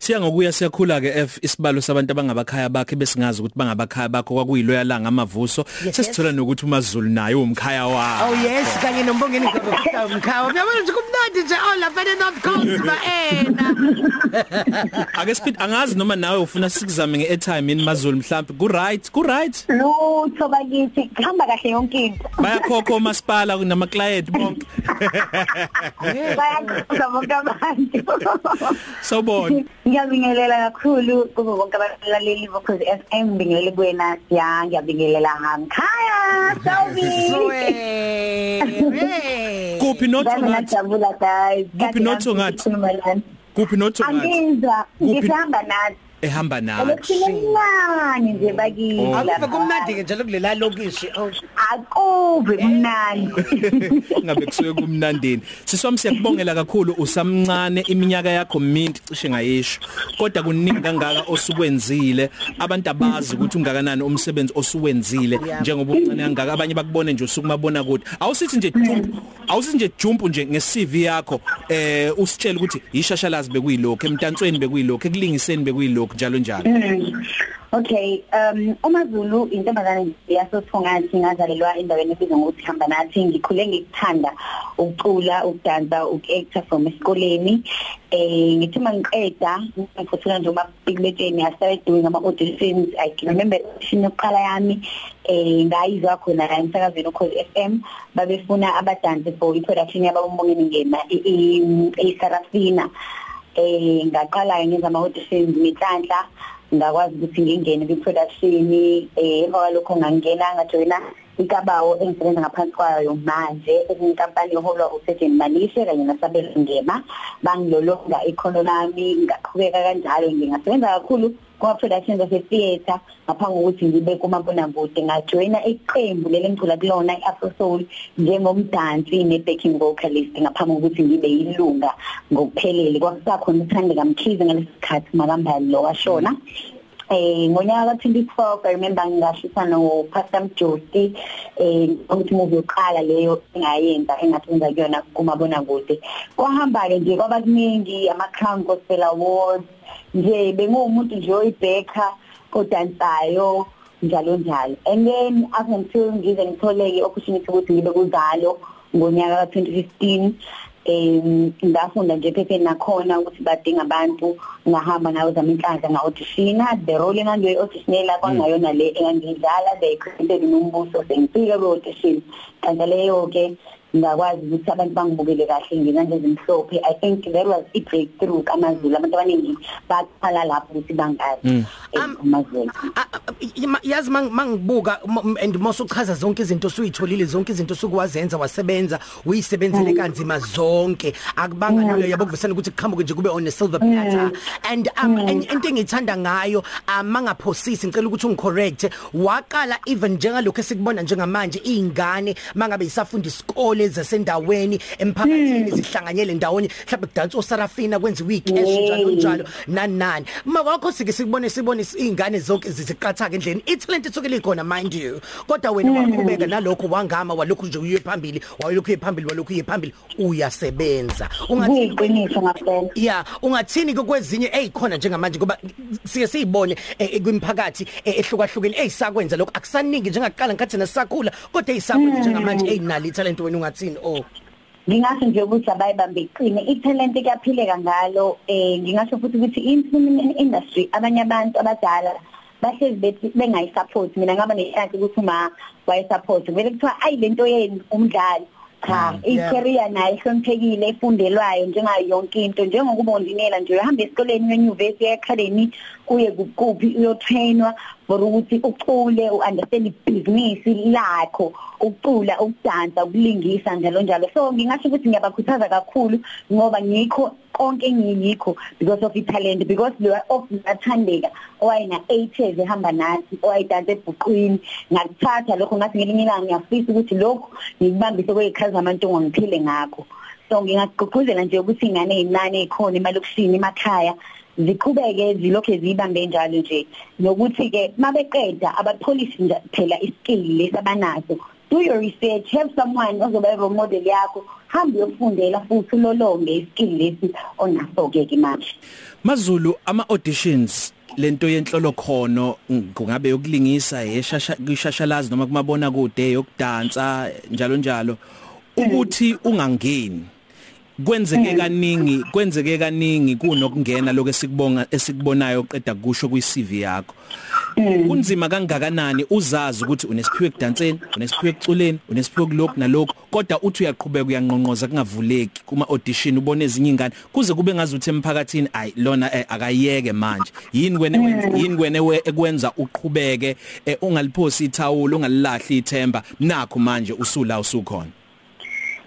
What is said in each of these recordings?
Siya ngokuya siyakhula ke F isibalo sabantu abangabakhaya bakhe besingazi ukuthi bangabakhaya bakho kwakuyiloya langa amavuso. Sesithola nokuthi uMazulu naye umkhaya wawo Oh yes kanye nombongeni ngabafika umkhawa uyabona nje kumnandi nje. Oh lapha eNorth Coast baena ake speed angazi noma nawe ufuna sikuzame ngeairtime in Mazulu mhlawumbe ku right ku right lutho bakithi kuhamba kahle yonke into. Bayakhokha umasipala nama client bonke. Bayakhona bonke abantu. Sawubona ngiyabingelela kakhulu kubo bonke abalaleli bokhozi FM ngibingelele kuwena ya ngiyabingelela ngamkhaya Sobi kuphi notho ngathi? ngiyajabula guys. Kuphi notho ngathi? kuphi notho ngathi? Angizwa Kuphi? ngihamba nathi. Ehamba nathi Elokhinyani nje bakithi akuve kumnandi ke njalo kulela lokishi oh. Akuve kumnandi. Ngabe kusuke kumnandeni siswami siyakubongela kakhulu usamncane iminyaka yakho minti cishe ngayisho. Kodwa kuningi kangaka osukwenzile. Abantu abazi ukuthi ungakanani umsebenzi osuwenzile njengoba uncane kangaka. Abanye bakubone nje usukumabona kude awusithi nje jump awusithi nje jump nje nge-CV yakho eh usitshela ukuthi ishashalazi bekuyilokho emntansweni bekuyilokho ekulingiseni bekuyilokho njalo njalo Okay, um umaZulu intombazane yasothungathi ngazalelwa endaweni ebizwa ngokuthi hamba nathi ngikhule ngikuthanda ukucula, ukudansa, ukuactor from esikoleni. Eh ngithuma ngiqeda ngifuthuka nje uma bigleteni I started doing ama auditions. I can remember audition yokuqala yami eh ngayizwa khona la emsakazweni ukhozi FM babefuna abadansi for i-production yababongeni ngema i-Sarafina. Eh ngaqala ngenza ama auditions ngenhlanhla ngakwazi ukuthi ngingene kwi-production eh emva kwalokho ngangena ngajoyina ikabawo engisebenza ngaphansi kwayo manje inkampani yoholwa uSejen Malishe kanye naSabelo Ngema. Bangilolonga ikhono lami ngaqhubeka kanjalo ngingasebenza kakhulu kuma productions ase theater ngaphambi kokuthi ngibe kumabonakude. Ngajoyina iqembu leli ngicula kulona iAfro Soul njengomdansi ne-backing vocalist ngaphambi kokuthi ngibe yilunga ngokuphelele. Kwakusakhona uThandeka Mkhize ngalesikhathi makambali lo washona. Eh ngonyaka ka24 I remember ngashisa no Pastor Mjosi eh ukuthi movie yokuqala leyo engayenza engasenza kuyona kumabona kude kwahamba ke nje kwaba kuningi ama Crown Gospel Awards nje bengumuntu nje oyibheka odansayo njalo njalo. And then up until ngize ngitholeke opportunity ukuthi ngibe kuzalo ngonyaka ka2015 em ngafunda nje phephe nakhona ukuthi badinga abantu ngahamba nawo zaminhlanhla nga auditiona the role engangiyo auditionela kwangayona le engangidlala they created nombuso sengifika ku audition kanti leyo ke ngakwazi ukuthi abantu bangibukele kahle ngizandla ezimhlophe. I think there was a breakthrough kamazulu abantu abaningi baqala lapho ukuthi bangazi Um, amazulu Ah, ah, ima- yazi mang- mangibuka m- and mosuchaza zonke izinto suyitholile zonke izinto sukwazenza wasebenza uyisebenzele kanzima zonke. Akubanga nalo yabo kuvesana ukuthi kuqhamuke nje kube on a silver platter. And um en- into engithanda ngayo amangaphosisi ngicela ukuthi ungicorrect waqala even njengalokho esikubona njengamanje izingane mangabe isafunda isikole zasendaweni emphakathini zihlanganyele ndawonye mhlawumbe kudansa oSarafina kwenza weekend njalo njalo nani nani. Uma kwakho sike sikubone sibone izingane zonke ziziqatha ke endleni italent ithukele ikhona mind you. Kodwa wena waqhubeka nalokho wangama walokhu nje uye phambili walokhu uye phambili walokhu uye phambili uyasebenza. Ungathi kuyiqiniso ngapela Yeah, ungathini ke kwezinye ezikhona njengamanje? Ngoba siye siyibone eh, eh, kwimphakathi eh, ehlukahlukene ezisakwenza lokho. Akusaningi njengaqala ngathi nasakhula kodwa ezisakwenza njengamanje eyinali talent wena ungathini oh. Ngingasho nje ukuthi abayibambe iqine italent kuyaphileka ngalo eh ngingasho futhi ukuthi in industry abanye abantu abadala bahlezi bethi bengayisupport. Mina ngaba nehlanti ukuthi uma wayisupport vele kuthiwa ayi lento yeni umdlalo cha yeah. i-career nayo ihloniphekile efundelwayo njengayo yonke into. Njengokuba undinela nje uhamba esikoleni weuniversity academy kuye kuphi uyotrainwa for ukuthi ucule uunderstand ibhizinisi lakho ukucula ukudansa ukulingisa njalo njalo. So ngingasho ukuthi ngiyabakhuthaza kakhulu ngoba ngikho konke engiyikho because of italent because lo of Nathandeka owayena 80s ehamba nathi owayidansa ebhuqwini. Ngakuthatha lokho ngathi ngelinye ilanga ngiyafisa ukuthi lokho ngikubambise kweyikhazi amantongo ngiphile ngakho. So ngingagqugquzela nje ukuthi ingane ezincane ezikhona emalokishini emakhaya. Ziqhubeke zilokhe zibambe njalo nje. Nokuthi ke mabeqeda abapolish nje phela iskill lesabanazo do your research have someone ozoba role model yakho hamba uyofundela futhi ulolonge iskill lesi onaso ke manje. Mazulu ama auditions lento yenhlolo khono kungabe yokulingisa yeshasha kwishashalazi noma kumabona kude yokudansa njalo njalo. Ukuthi ungangeni kwenzeke kaningi kwenzeke kaningi kunokungena lokho esikubonga esikubonayo oqeda kusho kwi CV yakho. Kunzima kangakanani uzazi ukuthi unesiphiwe ekudanseni unesiphiwe ekuculeni unesiphiwe kulokhu nalokho kodwa uthi uyaqhubeka uyangqonqoza kungavuleki kuma audition ubone ezinye ingane kuze kube ngazuthi emphakathini ayi lona eh, akayeke manje. Yini kwene yini kwene ekwenza uqhubeke eh, ungaliphosi ithawulo ungalilahli ithemba nakho manje usula usukhona?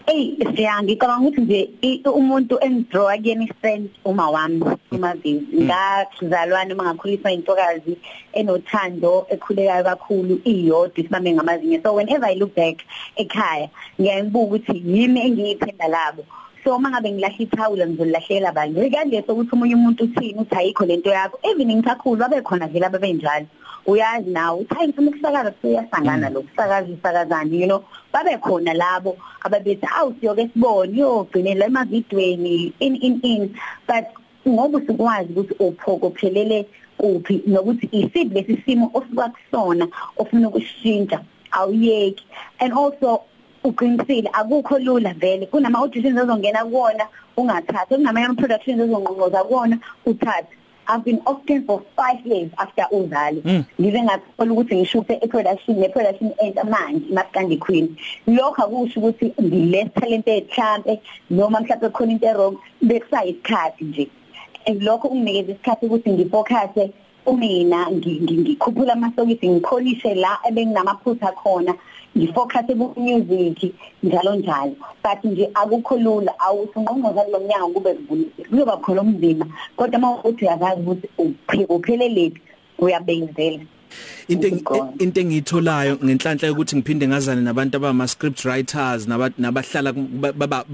Ey siyangicabanga ukuthi nje umuntu engidraw kuyena friend uma wami Mm. ngakuzalwana uma ngakhuliswa intokazi enothando ekhulekayo kakhulu iyodwa sibambe ngamazinyo so whenever i look back ekhaya ngiyayibuka ukuthi yimi engiyithemba labo. So uma ngabe ngilahla ithawula ngizolahlela abantu regardless ukuthi omunye umuntu uthini uthi ayikho lento yakho even ngithakhulu babe khona vele ababenjalo uyazi nawe uthi hayi ngifuna ukusakaza siyasangana lo kusakaza usakazani you know. Babe khona labo ababethi awu siyoke sibone yogcinela emavidweni in in in. But ngoba usikwazi ukuthi uphokophelele kuphi nokuthi isiphi lesi simo osuka kusona ofuna ukushintsha awuyeki. And also uqinisile akukho lula vele. Kunama auditions ezongena kuwona ungathatha kunamanye ama productions ezonqonqoza kuwona uthatha I've been opting for 5 years after uzali. Ngize ngathola ukuthi ngishuphe eproduction neproduction entsha manje maskandi queen lokho akusho ukuthi ngiless talented mhlambe noma mhlambe khona into wrong bekusayisikhathi nje. Lokho unginikeza isikhathi ukuthi ngifocuse umina ngikhuphula amasokisi ngikholishe la ebenginamaphutha khona. Ngifocus ku music njalo njalo. But nje akukho lula awusungqongqoza lo mnyango kube kuvulile kuyoba khona umzima kodwa mawuthi uyazazi ukuthi upheleleli uyabenzela. Into into engiyitholayo ngenhlanhla yokuthi ngiphinde ngazane nabantu abama script writers nabahlala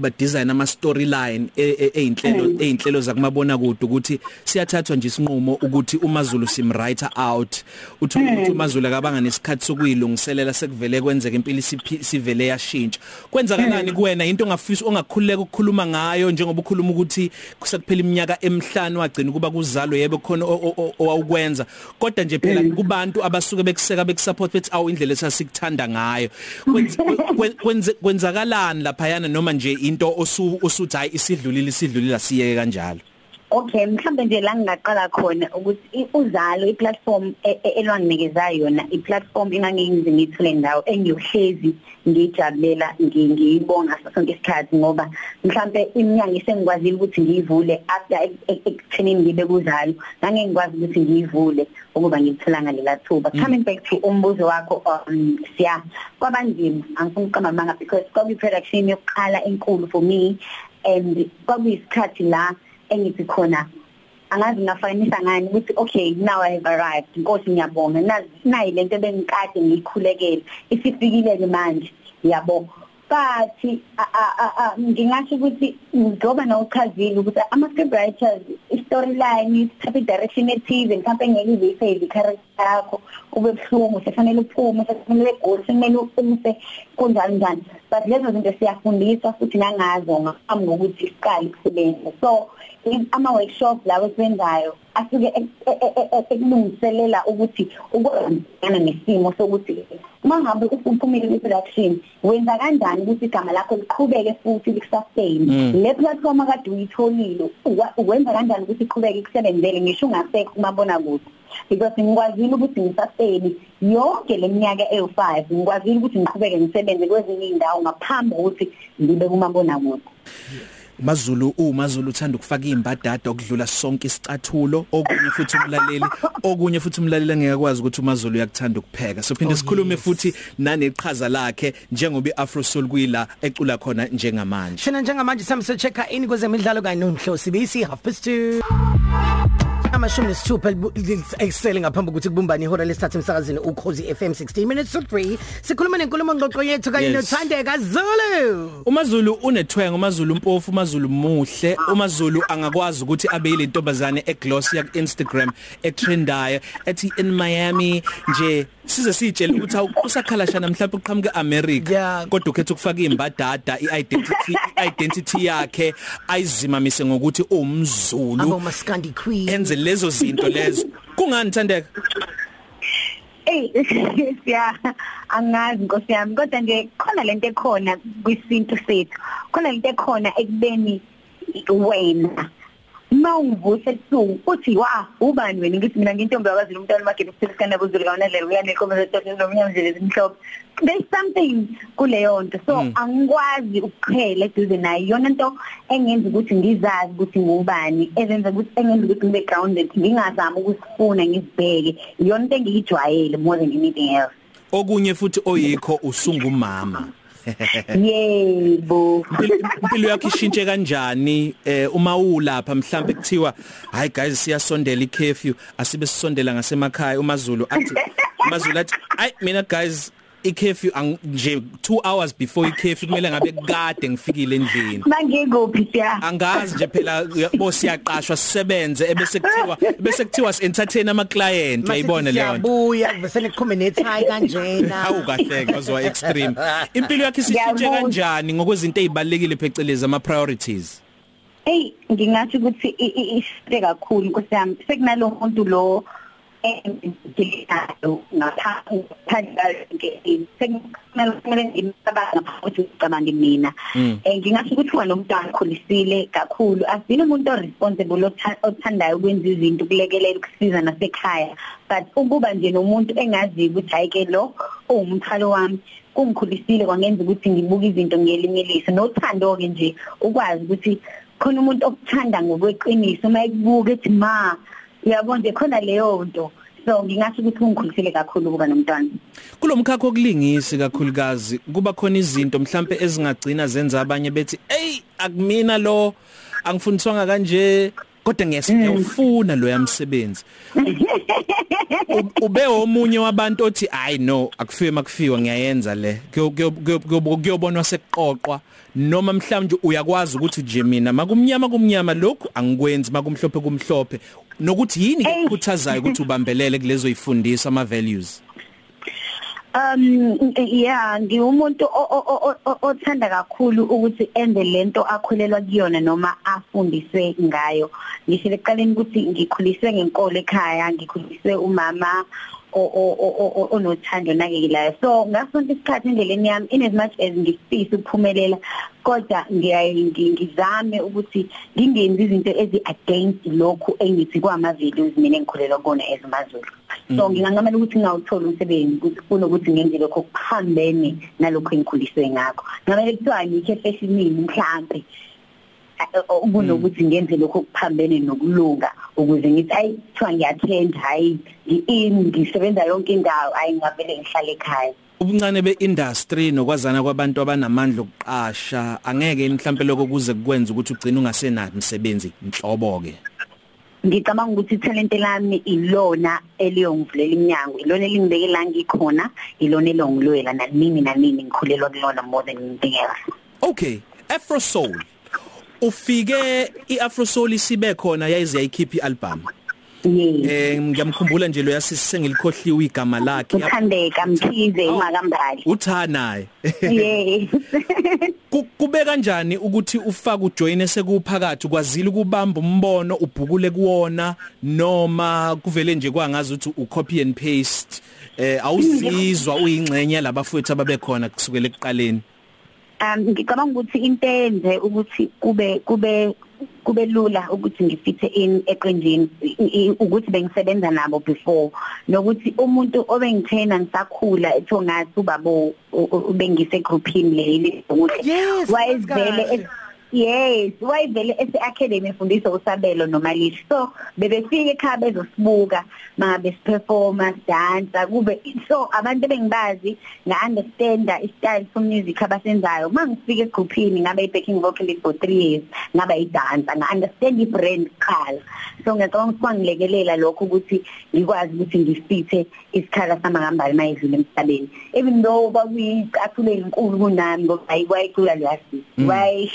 ba design ama storyline einhlelo einhlelo zakumabona kude ukuthi siyathathwa nje isinqumo ukuthi uMazulu sim writer out. Uthi ukuthi uMazulu akabanga nesikhathi sokuyilungiselela sekuvele kwenzeka impilo sivele yashintsha. Kwenzakalani kuwena? Into ongafisa ongakhululeka ukukhuluma ngayo njengoba ukhuluma ukuthi kusekuphela iminyaka emihlanu wagcina kuba kuzalo yebo khona owawukwenza. Kodwa nje phela kubantu abasuke bekuseka bekusupport bethi awu indlela esasikuthanda ngayo. Kwenze kwenzakalani lapha yana noma nje into osuthi hayi isidlulile isidlulile asiyeke kanjalo. Okay mhlambe nje la ngingaqala khona ukuthi uzalo iplatform elwanginikeza yona iplatform engangiyize ngithule ndawo engiyohlezi ngijabulela ngiyibonga sonke isikhathi ngoba mhlambe iminyaka isengikwazile ukuthi ngiyivule after ekutheni ngibe kuzalo ngeke ngikwazi ukuthi ngiyivule ukuba ngithola ngalela thuba. Coming back to umbuzo wakho um siya kwabanzima angifuni ukuqamba manga because kwakuyi production yokuqala enkulu for me and kwakuyisikhathi la engithi khona? Angazi ngafanisa ngani ukuthi okay now i have arrived. Inkosi ngiyabonga. Nayi lento bengikade ngiyikhulekela isifikile manje. Yabo but ngingasho ukuthi ngoba nawuchazile ukuthi ama script writers storyline type direction ethize mhlawumbe ngeke izifeze character yakho ube buhlungu sefanele uphume sefanele egoli sefanele umse kunjalo njani but lezo zinto siyafundiswa futhi nangazo ngaphambi kokuthi siqale ukusebenza. So ama workshop lawo esibenzayo asuke ekulungiselela ukuthi ukwenzana nesimo sokuthi mangabe uphumile kwi production wenza kanjani ukuthi igama lakho liqhubeke futhi lisustain le platform akade uyitholile uwenza kanjani ukuthi iqhubeke ikusebenzele ngisho ungasekho kumabona kude because ngikwazile ukuthi ngisustain yonke leminyaka ewu5 ngikwazile ukuthi ngiqhubeke ngisebenze kwezinye indawo ngaphambi kokuthi ngibe kumabona kude Mazulu uMazulu uthanda ukufaka imbadada okudlula sonke isicathulo okunye futhi umlaleli okunye futhi umlaleli angeke akwazi ukuthi uMazulu uyakuthanda ukupheka. So phinde sikhulume futhi naneqhaza lakhe njengoba iAfro Soul kuyila ecula khona njengamanje. Thina njengamanje samse checka in kwezemidlalo kanye nomhlosi bisi half past 2 amashumi nesithupha ekusele ngaphambi ukuthi kubumbane ihora lesithathu emsakazini ukhozi FM 16 minutes to 3 sikhuluma nenkulumo ngqoqo yethu kanye Yes. nothandeka Zulu. uMazulu unethwenga uMazulu mpofu uMazulu muhle uMazulu angakwazi ukuthi abe ilentombazane eglossy yak Instagram etrendayo ethi in Miami nje size sitshele ukuthi awu usakhalashana mhlawumbe uqhamuke America Yeah. kodwa ukhetha ukufaka imbadada iidentity identity yakhe ayizimamise ngokuthi abo umzulu maskandi queen. Enze lezo zinto lezo. Kungani thandeka? Ey siya angazi nkosi yami kodwa nje khona lento ekhona kwisintu sethu. Khona lento ekhona ekubeni wena. Mawuvusa ebusuku uthi wa ubani wena? Ngithi mina ngintombi yakwazi umntwana makhe ukusilikana kuzulu kawana le uyane ikhoma zethu nomnyama nje ezimhlophe there's something kuleyo nto so angikwazi ukuqhela eduze nayo yona into engenza ukuthi ngizazi ukuthi ngubani ezenza ukuthi engenza ukuthi ngibe grounded ngingazami ukusifuna ngizibheke. Yona into engiyijwayele more than anything else. Okunye futhi oyikho usungumama. Yebo. Impilo yakho ishintshe kanjani? Eh uma ulapha mhlambe kuthiwa hayi guys siyasondela icurfew asibe sisondela ngasemakhaya. uMazulu athi uMazulu athi ay mina guys icurfew nje 2 hours before icurfew kumele ngabe kade ngifikile endlini mangikuphi siya angazi nje phela bo siyaqashwa sisebenze ebese kuthiwa bese kuthiwa si entertain ama client uyayibona leyo nto buya bese nikhume netie kanjena awu kahleke wazwa extreme impilo yakhe isishintshe Ngiyabuzwa. kanjani ngokwezinto ezibalekile phecelezi ama priorities Ey ngingathi ukuthi i- i- ishite kakhulu nkosi yami sekunalo muntu lo engidilisayo ngaphandle ngeke sekumele kumele ngimcabanga ngaphambi ucabanga mina eh ngingasho ukuthi wena umntwana okhulisile kakhulu asine umuntu oresponsible otha- othandayo ukwenza izinto kulekelela ukusiza nasekhaya but ukuba nje nomuntu engazi ukuthi hayi ke lo ungumthalo wami kungikhulisile kwangenza ukuthi ngibuke izinto ngelinye nothando ke nje ukwazi ukuthi khona umuntu okuthanda ngokweqiniso uma ekubuka ethi ma uyabona nje khona leyo nto. So ngingasho ukuthi ungikhulisile kakhulu kuba nomntwana. Kulomkhakha okulingisi kakhulukazi kuba khona izinto mhlambe ezingagcina zenza abanye bethi hey akumina lo angifundiswanga kanje. Kodwa ngiyasifuna lo yamsebenzi U- ube omunye wabantu othi i no akufiwe makufiwa ngiyayenza le. Kuyo- kuyo- kuyo- kuyo- kuyobonwa sekuqoqwa noma mhlawumbe uyakwazi ukuthi nje mina makumnyama kumnyama lokhu angikwenzi makumhlophe kumhlophe. Nokuthi yini Ey. ekukhuthazayo ukuthi ubambelele kulezo ifundisa ama values Um yeah ngiwumuntu othanda kakhulu ukuthi enze lento akhulelwa kuyona noma afundiswe ngayo. Ngisho eqaleni ukuthi ngikhuliswe ngenkolo ekhaya ngikhuliswe umama onothando nakekelayo so ngasonto isikhathi endleleni yami in as much as ngifisa ukuphumelela kodwa ngiyaye ngi- ngizame ukuthi ngingenzi izinto ezi against lokhu engithi kwama values mina engikhulelwa kona ezimazulu so nginganqamela ukuthi ngawuthola umsebenzi ukuthi kunokuthi ngenze lokho okuphambene nalokho engikhuliswe ngakho. Ngamele kuthiwa ngikhe fashionini mhlambe ukunokuthi ngenze lokho okuphambene nokulunga ukuze ngithi ayi kuthiwa ngiyathenda hayi ngi-in ngisebenza yonke indawo ayi ngavele ngihlale ekhaya. Ubuncane beindustry nokwazana kwabantu abanamandla okuqasha angeke mhlambe lokho kuze kukwenza ukuthi ugcine ungasenayo umsebenzi inhlobo ke ngicabanga ukuthi ithalente lami ilona eliyongivulela iminyango ilona elingibeke la ngikhona ilona elongilwela nanini nanini ngikhulelwa kulona more than anything else okay afro soul. Ufike iafro soul isibe khona yayize yayikhipha ialbum. Yes eh ngiyamkhumbula nje lo yasisengilikhohliwe igama lakhe. Uthandeka mkhize umakambali uthanaye yes. Ku- kube kanjani ukuthi ufake ujoin sekuphakathi kwazile ukubamba umbono ubhukule kuwona noma kuvele nje kwangazi ukuthi ucopy and paste? Eh awuzizwa uyingcenye labafowethu ababekhona kusukela ekuqaleni. um ngicabanga ukuthi into enze ukuthi kube kube kube lula ukuthi ngifithe in eqenjini ukuthi bengisebenza nabo before. Nokuthi umuntu obengithena ngisakhula etho ngathi ubabo bengise groupini leli. Ukuthi Yes, wayevele ese academy efundisa usabelo nomalishi. So bebefika ekhaya bezosibuka mangabe siperforma, dansa kube so abantu bengibazi nga understanda istyle for music abasenzayo. Mangifika egrouphini ngabe backing vocalist for 3 years, ngaba idansa, nga understand ibrand qala. So ngicabanga kwangilekelela lokho ukuthi ngikwazi ukuthi ngifithe isikhala samangambali mayedlule emhlabeni. Even though bakuyicathulo enkulu kunami ngoba ayikwayicula leyasi. Why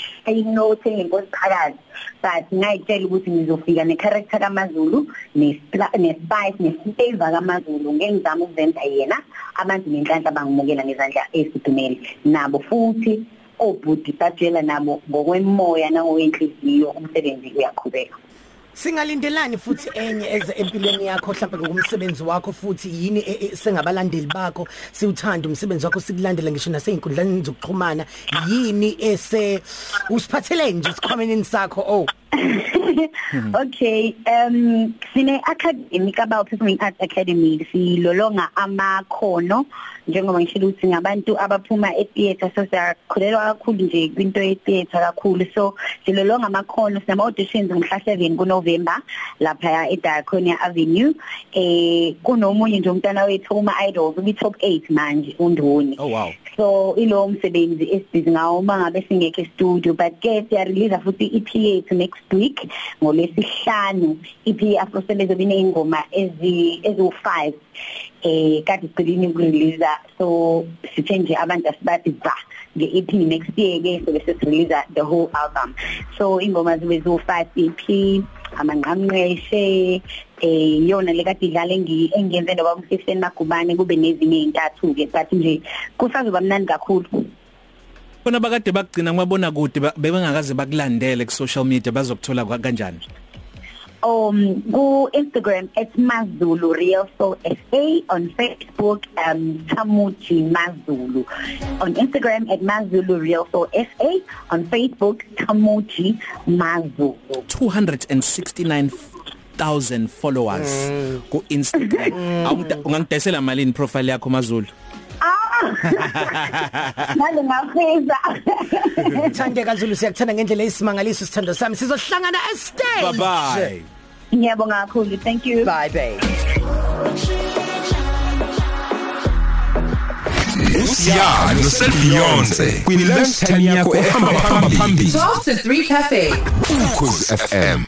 inote ngenkosikakazi but ngayitshela ukuthi ngizofika necharacter kaMazulu nespice neflavor kaMazulu ngengizama ukuzenza yena. Abantu nenhlanhla bangimukela ngezandla esidumele. Nabo futhi obhudi batshela nabo ngokwemoya nangokwenhliziyo umsebenzi uyaqhubeka Singalindelani futhi enye eze empilweni yakho mhlawumbe ngokumsebenzi wakho futhi yini e- e- sengabalandeli bakho siuthanda umsebenzi wakho sikulandela ngisho nasey'inkundleni zokuxhumana. Yini ese usiphathele nje sikhwamenini sakho? Oh. okay um sine academy kabao performing arts academy silolonga amakhono njengoba ngishilo ukuthi ngabantu abaphuma etheater so siyakhulelwa kakhulu nje kwinto yetheater kakhulu. So silolonga amakhono sinama auditions ngomhla 7 kuNovember lapha eDiaconia Avenue. Eh kunomunye nje umntana wethu uma idols ubi top 8 manje undoni. Oh wow. So ilo msebenzi esibhizi ngawo mangabe singekho e-studio but ke siya release futhi i-EP yethu next week ngolesihlanu EP afro sebezo bineyingoma ezi ezu5 eh kade siqelini ukurelease so sithe nje abantu asibathi ba nge-EP next year ke sobe sesirelease the whole album. So ingoma zibe zu5 EP amanqamnqeshe eh yona lekade idlala engiyenze noba umsifeni magubane kube nezinye izintathu ke but nje kusazoba mnandi kakhulu. Bona bakade bagcina ngabona kude bebengakaze bakulandele ku social media bazokuthola kanjani? Um go Instagram at Mazulu Real Soul SA on Facebook um Tamuchi Mazulu. On Instagram at Mazulu Real Soul SA on Facebook Tamuchi Mazulu. 269 1000 followers mm. ku Instagram. Mm. ungangidesela malini profile yakho Mazulu? Nalo ngafisa. Thandeka Zulu siyakuthanda ngendlela esimangaliso sithando sami sizohlangana e stage. Bye bye. Ngiyabonga kakhulu. Thank you. Bye bye. Usiyani noSelbeyonce kwilunch time yakho ehamba phambili 12 to 3 cafe ukhozi FM